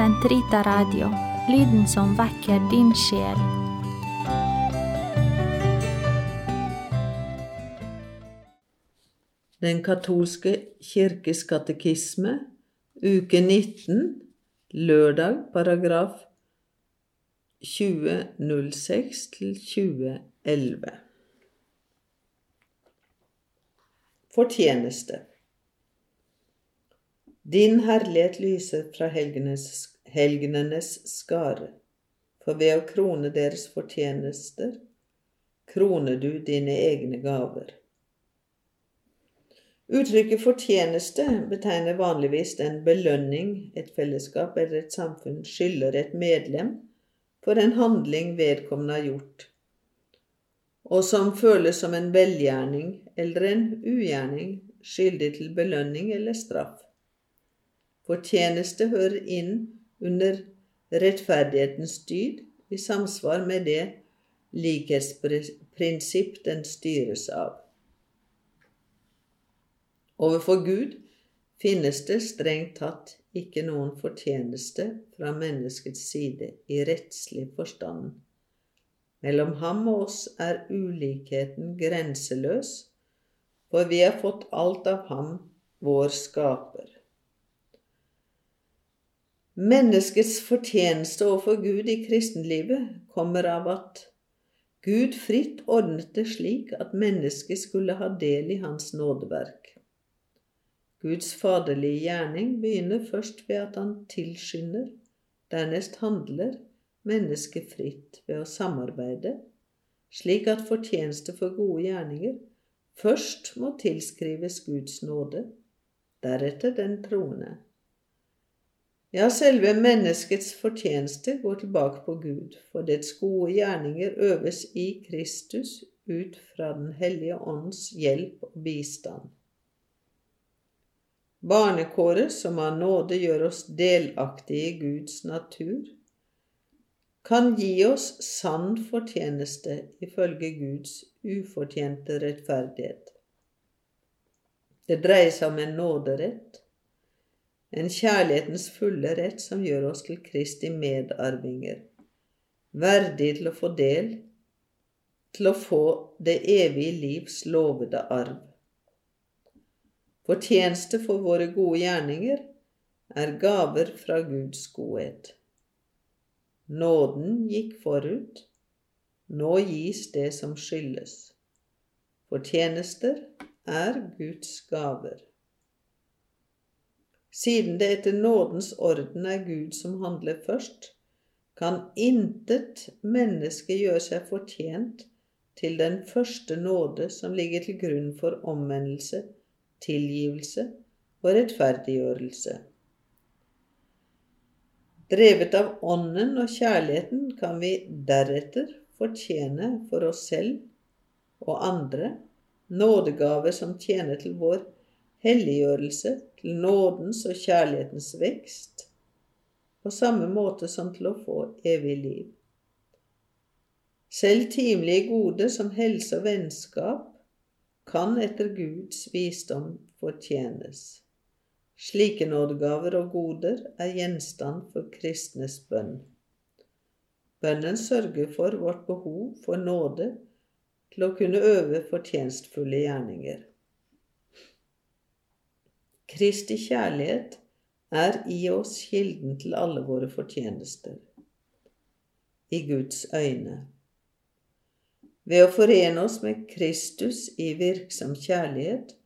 Sentrita Radio, lyden som vekker din sjel. Den katolske kirkes katekisme, uke 19, lørdag, paragraf 2006 til 2011. Fortjeneste. Din herlighet lyser fra helgenenes skare, for ved å krone deres fortjenester kroner du dine egne gaver. Uttrykket fortjeneste betegner vanligvis en belønning et fellesskap eller et samfunn skylder et medlem for en handling vedkommende har gjort, og som føles som en velgjerning eller en ugjerning skyldig til belønning eller straff. Fortjeneste hører inn under rettferdighetens dyd i samsvar med det likhetsprinsipp den styres av. Overfor Gud finnes det strengt tatt ikke noen fortjeneste fra menneskets side i rettslig forstand. Mellom ham og oss er ulikheten grenseløs, for vi har fått alt av ham, vår skaper. Menneskets fortjeneste overfor Gud i kristenlivet kommer av at Gud fritt ordnet det slik at mennesket skulle ha del i hans nådeverk. Guds faderlige gjerning begynner først ved at han tilskynder, dernest handler mennesket fritt ved å samarbeide, slik at fortjeneste for gode gjerninger først må tilskrives Guds nåde, deretter den troende. Ja, selve menneskets fortjeneste går tilbake på Gud, for dets gode gjerninger øves i Kristus ut fra Den hellige ånds hjelp og bistand. Barnekåret, som av nåde gjør oss delaktige i Guds natur, kan gi oss sann fortjeneste ifølge Guds ufortjente rettferdighet. Det dreier seg om en nåderett, en kjærlighetens fulle rett som gjør oss til Kristi medarvinger, verdig til å få del, til å få det evige livs lovede arv. Fortjeneste for våre gode gjerninger er gaver fra Guds godhet. Nåden gikk forut, nå gis det som skyldes. Fortjenester er Guds gaver. Siden det etter nådens orden er Gud som handler først, kan intet menneske gjøre seg fortjent til den første nåde som ligger til grunn for omvendelse, tilgivelse og rettferdiggjørelse. Drevet av Ånden og kjærligheten kan vi deretter fortjene for oss selv og andre nådegaver som tjener til vår helliggjørelse, til nådens og kjærlighetens vekst, på samme måte som til å få evig liv. Selv timelige gode som helse og vennskap kan etter Guds visdom fortjenes. Slike nådegaver og goder er gjenstand for kristnes bønn. Bønnen sørger for vårt behov for nåde til å kunne øve fortjenstfulle gjerninger. Kristi kjærlighet er i oss kilden til alle våre fortjenester i Guds øyne. Ved å forene oss med Kristus i virksom kjærlighet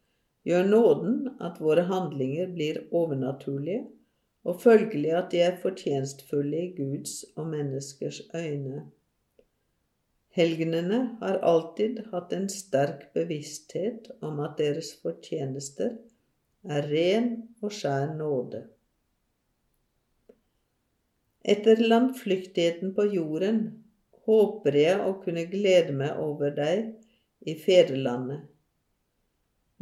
gjør nåden at våre handlinger blir overnaturlige, og følgelig at de er fortjenstfulle i Guds og menneskers øyne. Helgenene har alltid hatt en sterk bevissthet om at deres fortjenester er ren og skjær nåde. Etter landflyktigheten på jorden håper jeg å kunne glede meg over deg i fedrelandet.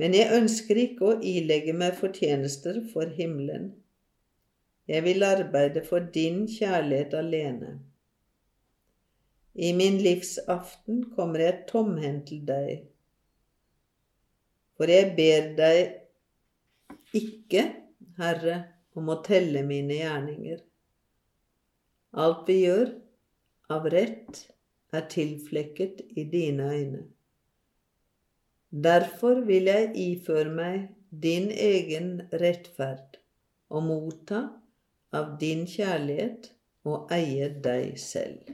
Men jeg ønsker ikke å ilegge meg fortjenester for himmelen. Jeg vil arbeide for din kjærlighet alene. I min livsaften kommer jeg tomhendt til deg, for jeg ber deg ikke, Herre, om å telle mine gjerninger. Alt vi gjør av rett, er tilflekket i dine øyne. Derfor vil jeg iføre meg din egen rettferd og motta av din kjærlighet og eie deg selv.